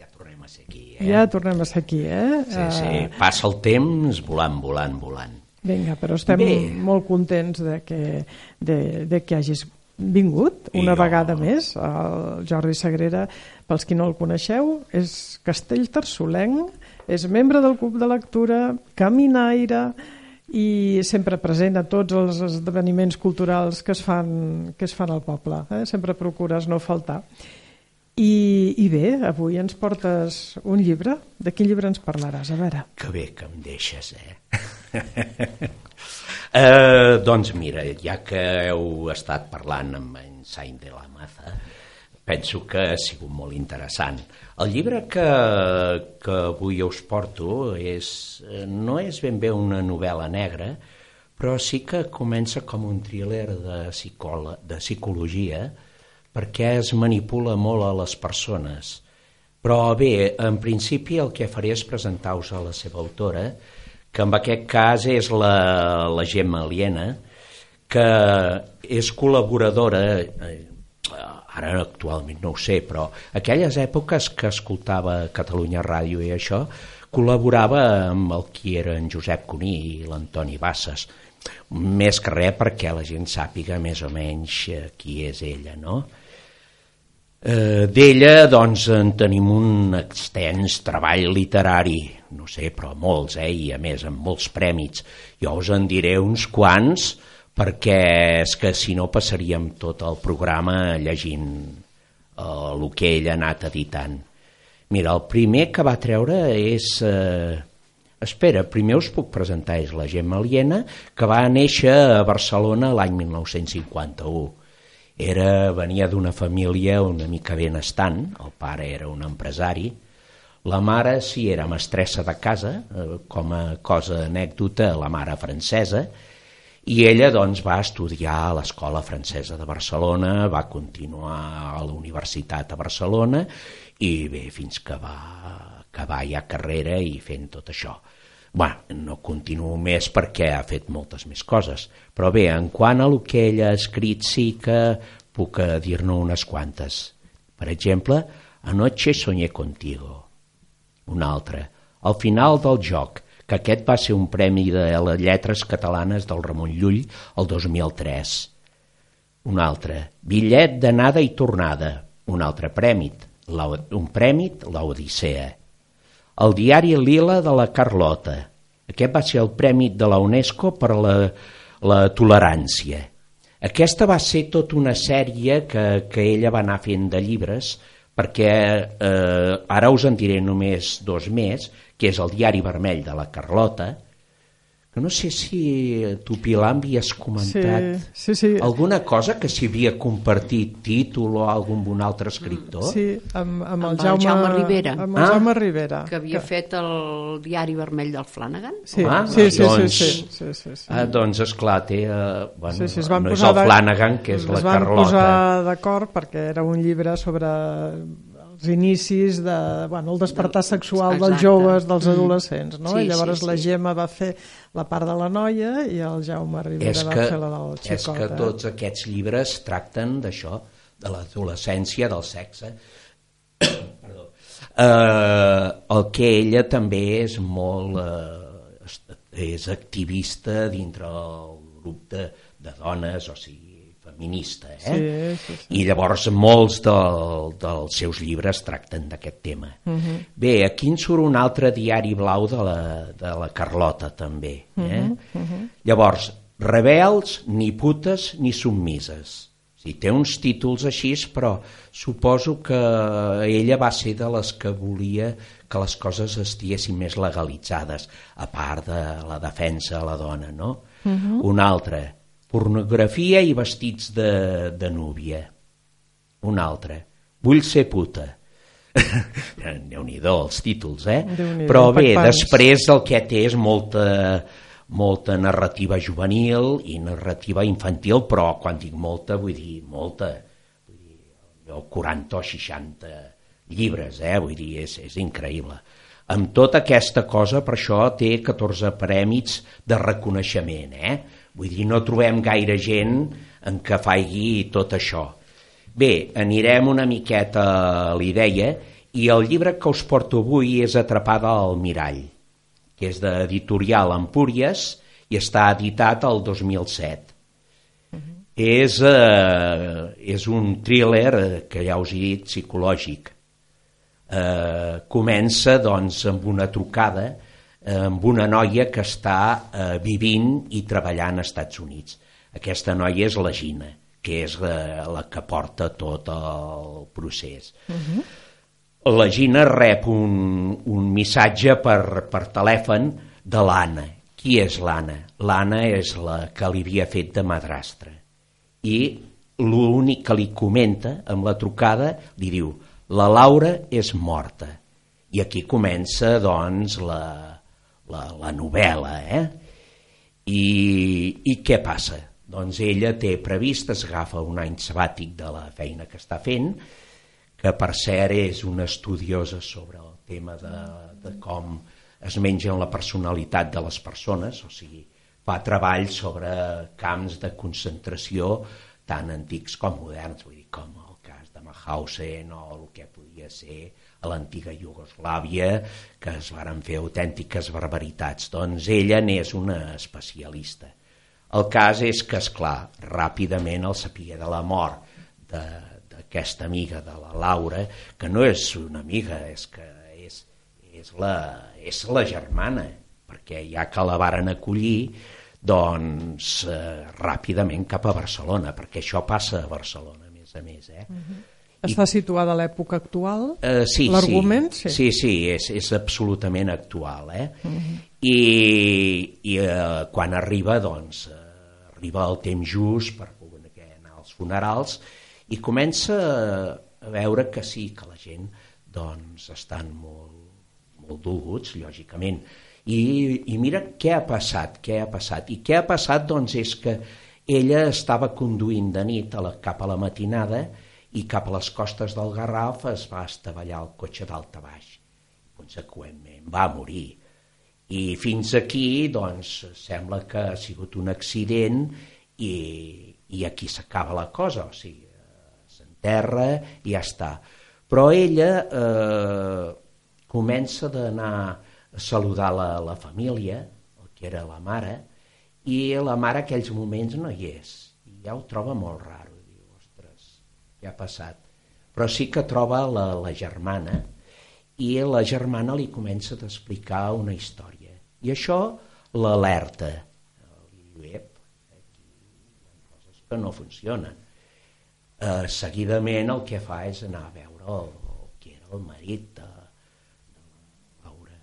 ja tornem a ser aquí, eh? Ja tornem a ser aquí, eh? Sí, sí, Eh, passa el temps volant, volant, volant. Vinga, però estem Bé. molt contents de que, de, de que hagis vingut una Jo. vegada més. El Jordi Sagrera, pels qui no el coneixeu, és castellterçolenc, és membre del Club de Lectura, caminaire i sempre present a tots els esdeveniments culturals que es fan, que es fan al poble. Eh? Sempre procures no faltar. I, I bé, avui ens portes un llibre. De quin llibre ens parlaràs? A veure. Que bé que em deixes, eh? eh doncs mira, ja que heu estat parlant amb en Saint de la Maza, penso que ha sigut molt interessant. El llibre que, que avui us porto és, eh, no és ben bé una novel·la negra, però sí que comença com un thriller de, psicolo de psicologia perquè es manipula molt a les persones. Però bé, en principi el que faré és presentar-vos a la seva autora, que en aquest cas és la, la Gemma Aliena, que és col·laboradora, eh, ara actualment no ho sé, però aquelles èpoques que escoltava Catalunya Ràdio i això, col·laborava amb el qui era en Josep Cuní i l'Antoni Bassas, més que res perquè la gent sàpiga més o menys eh, qui és ella, no? Eh, D'ella, doncs, en tenim un extens treball literari, no sé, però molts, eh, i a més amb molts prèmits. Jo us en diré uns quants, perquè és que si no passaríem tot el programa llegint eh, el que ell ha anat editant. Mira, el primer que va treure és... Eh, espera, primer us puc presentar, és la Gemma Aliena, que va néixer a Barcelona l'any 1951. Era, venia d'una família una mica benestant, el pare era un empresari, la mare sí era mestressa de casa, eh, com a cosa anècdota, la mare francesa, i ella doncs va estudiar a l'Escola Francesa de Barcelona, va continuar a la Universitat a Barcelona i bé, fins que va acabar ja carrera i fent tot això. Bueno, no continuo més perquè ha fet moltes més coses, però bé, en quant a el que ella ha escrit sí que puc eh, dir-ne unes quantes. Per exemple, Anoche soñé contigo. Un altre, Al final del joc, que aquest va ser un premi de les lletres catalanes del Ramon Llull el 2003. Un altre, bitllet d'anada i tornada. Un altre premi, la, un premi, l'Odissea. El diari Lila de la Carlota. Aquest va ser el premi de la UNESCO per la, la tolerància. Aquesta va ser tota una sèrie que, que ella va anar fent de llibres perquè eh, ara us en diré només dos més, que és el diari vermell de la Carlota, que no sé si tu, Pilar, havies comentat Sí, sí, sí. alguna cosa que s'hi havia compartit títol o algun un altre escriptor. Sí, amb, amb, el, Amb el Jaume, Jaume Rivera. Amb el Ah. Jaume Rivera. que havia fet el diari vermell del Flanagan. Sí, Ah, sí, sí, doncs- sí, sí, sí, sí, sí. Ah, doncs, esclar, té... Eh, bueno, Sí, sí, es van no és el Flanagan, que és la es van Carlota. posar d'acord perquè era un llibre sobre els inicis de, bueno, el despertar sexual dels Exacte. joves, dels adolescents, no? Sí, I llavors sí, la sí. Gemma va fer la part de la noia i el Jaume Rivera és va que, fer la del és xicot. que eh? tots aquests llibres tracten d'això, de l'adolescència, del sexe. Perdó. Eh, el que ella també és molt... Eh, és activista dintre el grup de, de dones, o sigui, feminista, eh? Sí, sí, sí. I llavors molts del, dels seus llibres tracten d'aquest tema. Uh Mhm. -huh. Bé, aquí en surt un altre diari blau de la, de la Carlota, també. Eh? Uh -huh. Llavors, rebels, ni putes, ni submises. O sigui, té uns títols així, però suposo que ella va ser de les que volia que les coses estiguessin més legalitzades, a part de la defensa a la dona, no? Uh -huh. Un altre, pornografia i vestits de, de núvia. Un altre, vull ser puta. Déu-n'hi-do, els títols, eh? Però bé, després el que té és molta, molta narrativa juvenil i narrativa infantil, però quan dic molta, vull dir molta. Vull dir, allò 40 o 60 llibres, eh? Vull dir, és, és increïble. amb tota aquesta cosa, per això té 14 prèmits de reconeixement. Eh? Vull dir, no trobem gaire gent en què faigui tot això. Bé, anirem una miqueta a l'idea i el llibre que us porto avui és Atrapada al mirall, que és d'editorial Empúries i està editat el 2007. Uh -huh. és, eh, és un thriller, eh, que ja us he dit, psicològic. Eh, comença doncs, amb una trucada amb una noia que està eh, vivint i treballant als Estats Units. Aquesta noia és la Gina que és la, la que porta tot el procés. Uh -huh. La Gina rep un, un missatge per, per telèfon de l'Anna. Qui és l'Anna? L'Anna és la que li havia fet de madrastra. I l'únic que li comenta amb la trucada li diu la Laura és morta. I aquí comença, doncs, la, la, la novel·la, eh? I, I què passa? Doncs ella té previst, es agafa un any sabàtic de la feina que està fent, que per cert és una estudiosa sobre el tema de, de com es mengen la personalitat de les persones, o sigui, fa treballs sobre camps de concentració tant antics com moderns, vull dir, com el cas de Mauthausen o el que podia ser a l'antiga Iugoslàvia, que es varen fer autèntiques barbaritats. Doncs ella n'és una especialista. El cas és que, és clar, ràpidament el sapia de la mort d'aquesta amiga de la Laura, que no és una amiga, és que és, és, la, és la germana, perquè ja que la varen acollir, doncs eh, ràpidament cap a Barcelona, perquè això passa a Barcelona, a més a més. Eh? Uh mhm. -huh. Està situada a l'època actual? Uh, sí, L'argument? Sí, sí, sí, sí és, és absolutament actual. Eh? Uh mhm. -huh. I, i eh, quan arriba, doncs, eh, arriba el temps just per poder anar als funerals i comença a veure que sí, que la gent doncs, estan molt, molt dolguts, lògicament. I, I mira què ha passat, què ha passat. I què ha passat doncs, és que ella estava conduint de nit a la, cap a la matinada i cap a les costes del Garraf es va estavellar el cotxe d'alta baix. Conseqüentment va morir. I fins aquí, doncs, sembla que ha sigut un accident i, i aquí s'acaba la cosa, o sigui, s'enterra i ja està. Però ella eh, comença d'anar a saludar la, la família, que era la mare, i la mare aquells moments no hi és. I ja ho troba molt raro ja ha passat. Però sí que troba la, la germana i la germana li comença a explicar una història. I això l'alerta. Ep, aquí hi ha coses que no funcionen. Eh, seguidament el que fa és anar a veure el, el que era el marit de, de la Laura.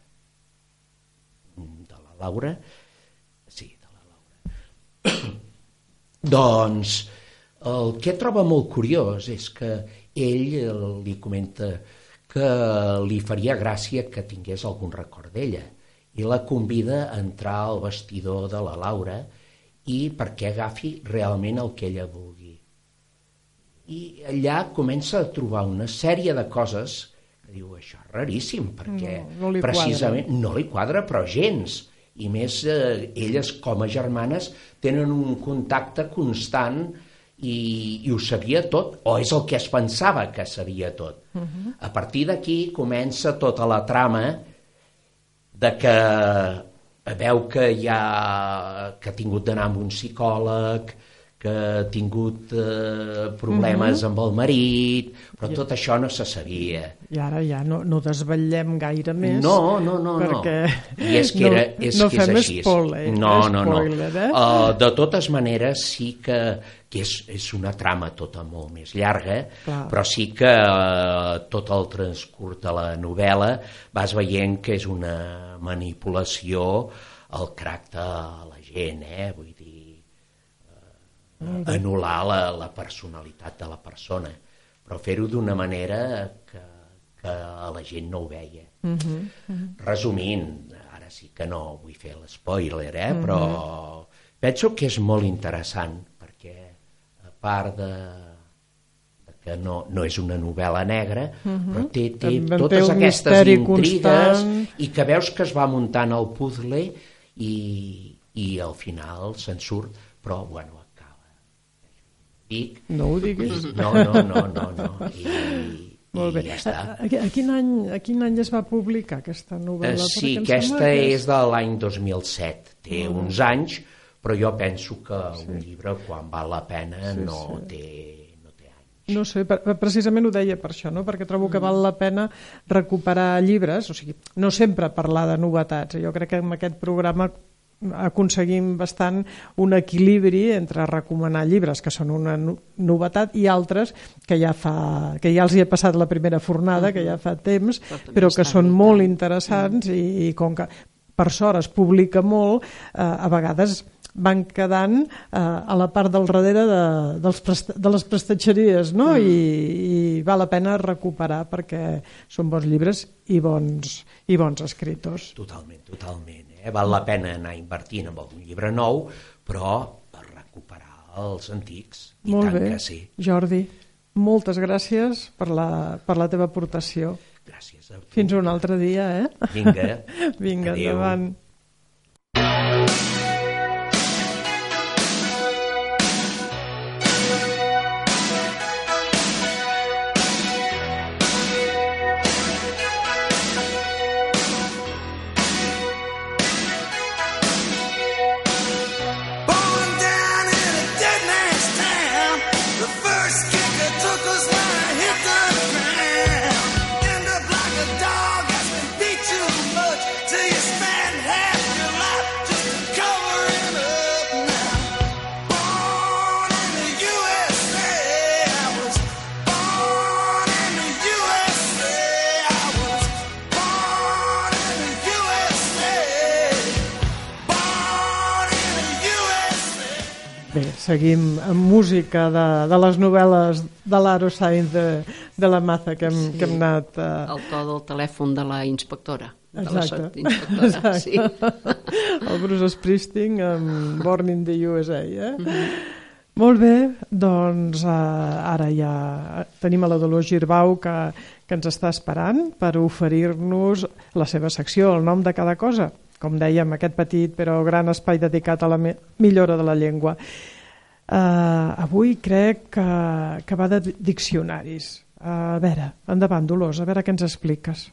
De la Laura? Sí, de la Laura. doncs el que troba molt curiós és que ell li comenta que li faria gràcia que tingués algun record d'ella i la convida a entrar al vestidor de la Laura i perquè agafi realment el que ella vulgui. I allà comença a trobar una sèrie de coses que diu, això és raríssim, perquè no, no precisament quadra. no li quadra, però gens. I més, eh, elles com a germanes tenen un contacte constant i, i ho sabia tot, o és el que es pensava que sabia tot. Uh -huh. A partir d'aquí comença tota la trama de que veu que ja que ha tingut d'anar amb un psicòleg, que ha tingut eh, problemes uh -huh. amb el marit, però tot això no se sabia. I ara ja no, no desvetllem gaire més. No, no, no. Perquè no. I és que, era, és, no que és així. Spoiler, no, no, no. Spoiler, eh? uh, de totes maneres, sí que, que és, és una trama tota molt més llarga, Clar. però sí que uh, tot el transcurs de la novel·la vas veient que és una manipulació al caràcter a la gent, eh? Vull anul·lar la, la personalitat de la persona, però fer-ho d'una manera que, que la gent no ho veia. Uh -huh, uh -huh. Resumint, ara sí que no vull fer l'espoiler, eh? Uh -huh. però penso que és molt interessant, perquè a part de, que no, no és una novel·la negra, uh -huh. però té, té També té totes un aquestes intrigues constant. i que veus que es va muntant el puzzle i, i al final se'n surt, però bueno. I, No ho diguis. no, no, no, no, no. I, Molt bé. ja. A, a, a, quin any, a quin any es va publicar aquesta Eh, novel·la? sí, Perquè em aquesta que és de l'any 2007, té uns anys, però jo penso que un llibre, quan val la pena, no, Té, no té anys. No sé, precisament ho deia per això, no? perquè trobo que val la pena recuperar llibres, o sigui, no sempre parlar de novetats. Jo crec que amb aquest programa aconseguim bastant un equilibri entre recomanar llibres que són una no- novetat i altres que ja, fa, que ja els hi ha passat la primera fornada, que ja fa temps, Però que són molt interessants i, i com que per sort es publica molt, eh, a vegades van quedant eh, a la part del darrere de, dels presta, de les prestatgeries no? Mm. I, i val la pena recuperar perquè són bons llibres i bons, i bons escriptors. Totalment, totalment. Eh? Val la pena anar invertint en algun llibre nou, però per recuperar els antics. I Molt tant bé, que sí. Jordi. Moltes gràcies per la, per la teva aportació. Gràcies a tu. Fins un altre dia, eh? Vinga. Vinga, Adéu. endavant. Born seguim amb música de, de les novel·les de l'Aro Sainz de, de la Maza que hem, sí. que hem anat... Uh, El to del telèfon de la inspectora. De la Exacte. sí. el Bruce Springsteen amb Born in the USA, eh? Molt bé, doncs uh, ara ja tenim a la Dolors Girbau que, que ens està esperant per oferir-nos la seva secció, el nom de cada cosa. Com dèiem, aquest petit però gran espai dedicat a la millora de la llengua. Uh, avui crec que, que va de diccionaris. Uh, a veure, endavant, Dolors, a veure què ens expliques.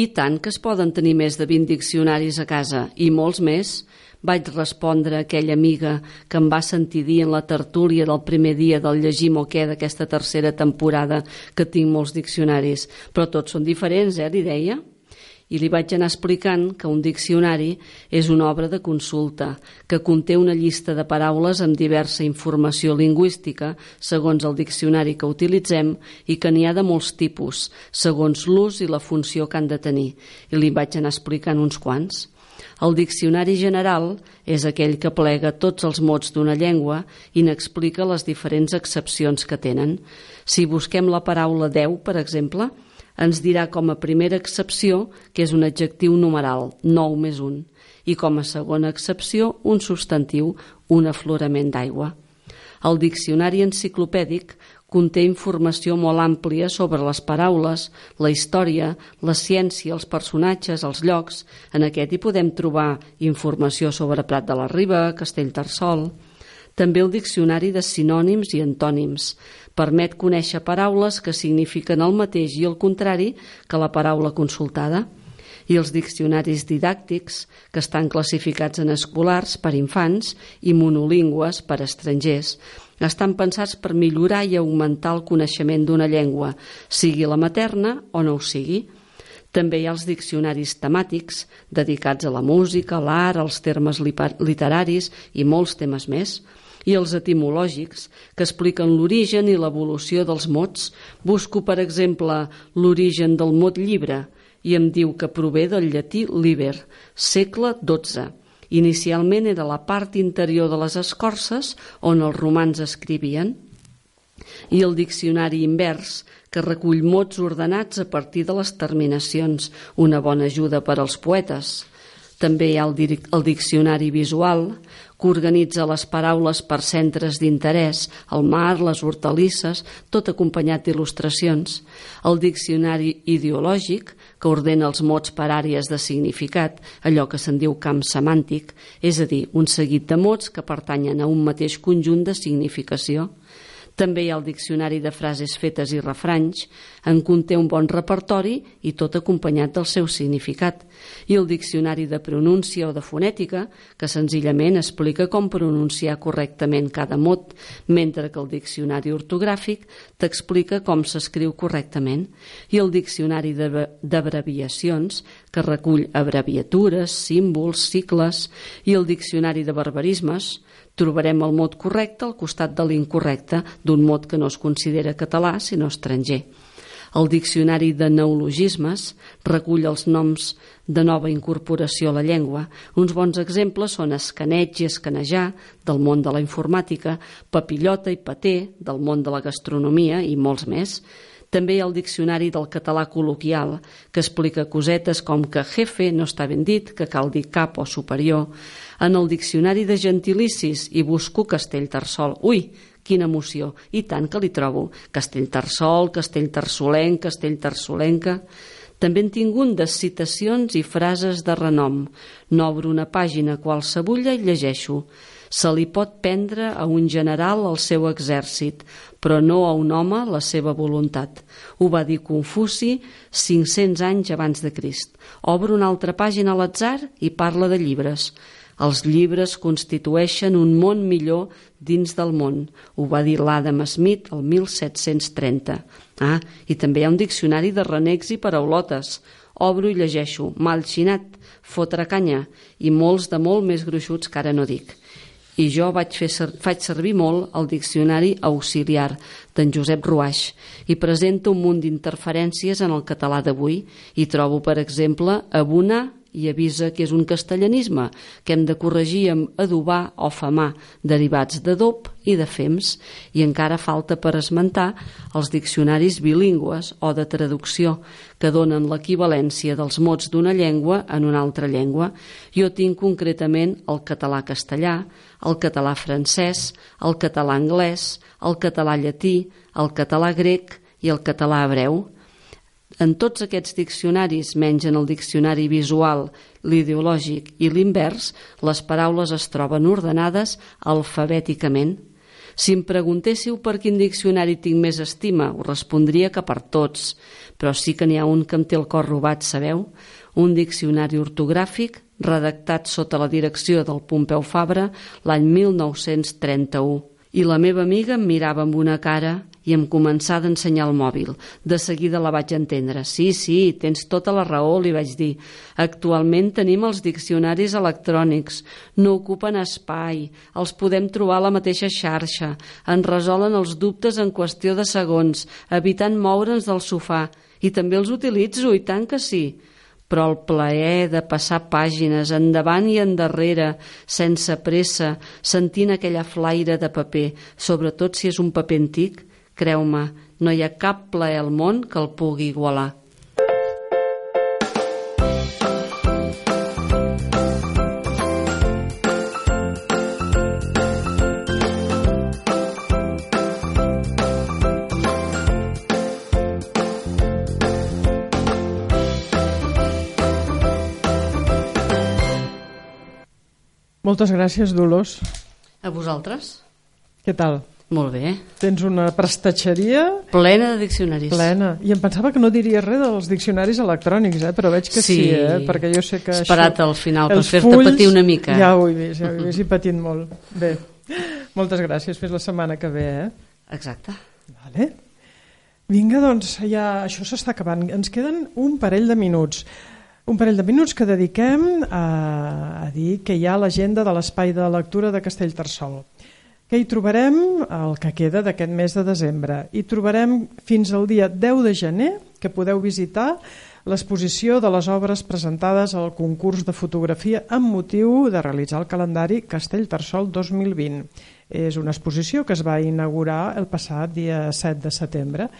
I tant que es poden tenir més de 20 diccionaris a casa, i molts més, vaig respondre a aquella amiga que em va sentir dir en la tertúlia del primer dia del llegir moquer d'aquesta tercera temporada que tinc molts diccionaris, però tots són diferents, eh, li deia. I li vaig anar explicant que un diccionari és una obra de consulta, que conté una llista de paraules amb diversa informació lingüística segons el diccionari que utilitzem i que n'hi ha de molts tipus, segons l'ús i la funció que han de tenir. I li vaig anar explicant uns quants. El diccionari general és aquell que plega tots els mots d'una llengua i n'explica les diferents accepcions que tenen. Si busquem la paraula Déu, per exemple, ens dirà com a primera excepció que és un adjectiu numeral, 9 més 1, i com a segona excepció un substantiu, un aflorament d'aigua. El diccionari enciclopèdic conté informació molt àmplia sobre les paraules, la història, la ciència, els personatges, els llocs. En aquest hi podem trobar informació sobre Prat de la Riba, Castellterçol... També el diccionari de sinònims i antònims. Permet conèixer paraules que signifiquen el mateix i el contrari que la paraula consultada. I els diccionaris didàctics, que estan classificats en escolars per infants i monolingües per estrangers, estan pensats per millorar i augmentar el coneixement d'una llengua, sigui la materna o no ho sigui. També hi ha els diccionaris temàtics, dedicats a la música, l'art, els termes literaris i molts temes més i els etimològics, que expliquen l'origen i l'evolució dels mots. Busco, per exemple, l'origen del mot llibre i em diu que prové del llatí liber, segle XII, Inicialment era la part interior de les escorces on els romans escrivien i el diccionari invers, que recull mots ordenats a partir de les terminacions, una bona ajuda per als poetes. També hi ha el, el diccionari visual, que organitza les paraules per centres d'interès, el mar, les hortalisses, tot acompanyat d'il·lustracions. El diccionari ideològic, que ordena els mots per àrees de significat, allò que se'n diu camp semàntic, és a dir, un seguit de mots que pertanyen a un mateix conjunt de significació. També hi ha el diccionari de frases fetes i refranys, en conté un bon repertori i tot acompanyat del seu significat. I el diccionari de pronúncia o de fonètica, que senzillament explica com pronunciar correctament cada mot, mentre que el diccionari ortogràfic t'explica com s'escriu correctament. I el diccionari d'abreviacions, que recull abreviatures, símbols, cicles, i el diccionari de barbarismes, trobarem el mot correcte al costat de l'incorrecte d'un mot que no es considera català sinó estranger. El diccionari de neologismes recull els noms de nova incorporació a la llengua. Uns bons exemples són escaneig i escanejar, del món de la informàtica, papillota i paté, del món de la gastronomia i molts més. També hi ha el diccionari del català col·loquial, que explica cosetes com que jefe no està ben dit, que cal dir cap o superior. En el diccionari de gentilicis hi busco Castellterçol. Ui, quina emoció! I tant que li trobo. Castellterçol, Castellterçolenc, Castellterçolenca... També en tinc un de citacions i frases de renom. N'obro una pàgina qualsevulla i llegeixo. Se li pot prendre a un general el seu exèrcit, però no a un home la seva voluntat. Ho va dir Confuci 500 anys abans de Crist. Obro una altra pàgina a l'atzar i parla de llibres. Els llibres constitueixen un món millor dins del món. Ho va dir l'Adam Smith el 1730. Ah, i també hi ha un diccionari de renecs i paraulotes. Obro i llegeixo mal xinat, fotre canya i molts de molt més gruixuts que ara no dic. I jo vaig, fer, ser- faig servir molt el diccionari auxiliar d'en Josep Ruaix i presenta un munt d'interferències en el català d'avui i trobo, per exemple, abonar i avisa que és un castellanisme que hem de corregir amb adobar o famar, derivats d'adob i de fems, i encara falta per esmentar els diccionaris bilingües o de traducció, que donen l'equivalència dels mots d'una llengua en una altra llengua. Jo tinc concretament el català-castellà, el català-francès, el català-anglès, el català-llatí, el català-grec i el català-hebreu. En tots aquests diccionaris, menys en el diccionari visual, l'ideològic i l'invers, les paraules es troben ordenades alfabèticament. Si em preguntéssiu per quin diccionari tinc més estima, us respondria que per tots, però sí que n'hi ha un que em té el cor robat, sabeu? Un diccionari ortogràfic redactat sota la direcció del Pompeu Fabra l'any 1931. I la meva amiga em mirava amb una cara i em començà d'ensenyar el mòbil. De seguida la vaig entendre. Sí, sí, tens tota la raó, li vaig dir. Actualment tenim els diccionaris electrònics. No ocupen espai. Els podem trobar a la mateixa xarxa. Ens resolen els dubtes en qüestió de segons, evitant moure'ns del sofà. I també els utilitzo, i tant que sí però el plaer de passar pàgines endavant i endarrere, sense pressa, sentint aquella flaire de paper, sobretot si és un paper antic, creu-me, no hi ha cap plaer al món que el pugui igualar. Moltes gràcies, Dolors. A vosaltres? Què tal? Molt bé. Tens una prestatgeria Plena de diccionaris. plena. I em pensava que no diries res dels diccionaris electrònics, eh? però veig que sí, Sí. eh? perquè jo sé que... Esperat això- al final per fer-te patir una mica. Ja ho he vist, ja ho he vist i patint molt. Bé, moltes gràcies. Fins la setmana que ve, eh? Exacte. Vale. Vinga, doncs, ja això s'està acabant. Ens queden un parell de minuts. Un parell de minuts que dediquem a, a dir que hi ha l'agenda de l'espai de lectura de Castellterçol. Que hi trobarem el que queda d'aquest mes de desembre. Hi trobarem fins al dia 10 de gener, que podeu visitar l'exposició de les obres presentades al concurs de fotografia amb motiu de realitzar el calendari Castellterçol 2020. És una exposició que es va inaugurar el passat dia 7 de setembre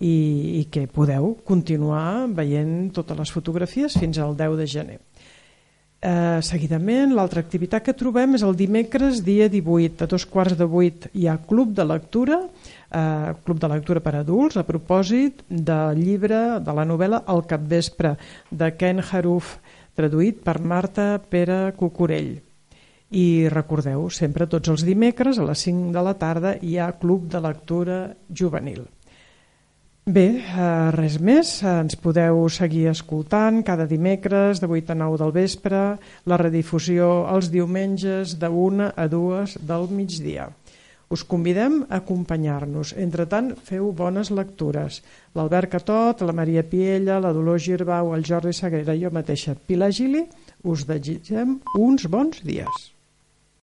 i, i que podeu continuar veient totes les fotografies fins al 10 de gener. Eh, seguidament, l'altra activitat que trobem és el dimecres, dia 18, a dos quarts de vuit, hi ha club de lectura, eh, club de lectura per adults, a propòsit del llibre de la novel·la El capvespre, de Ken Haruf, traduït per Marta Pere Cucurell. I recordeu, sempre tots els dimecres a les 5 de la tarda hi ha club de lectura juvenil. Bé, eh, res més, ens podeu seguir escoltant cada dimecres de 8 a 9 del vespre, la redifusió els diumenges de 1 a 2 del migdia. Us convidem a acompanyar-nos. Entre tant, feu bones lectures. L'Albert Catot, la Maria Piella, la Dolors Girbau, el Jordi Sagrera i jo mateixa, Pilar Gili, us desitgem uns bons dies.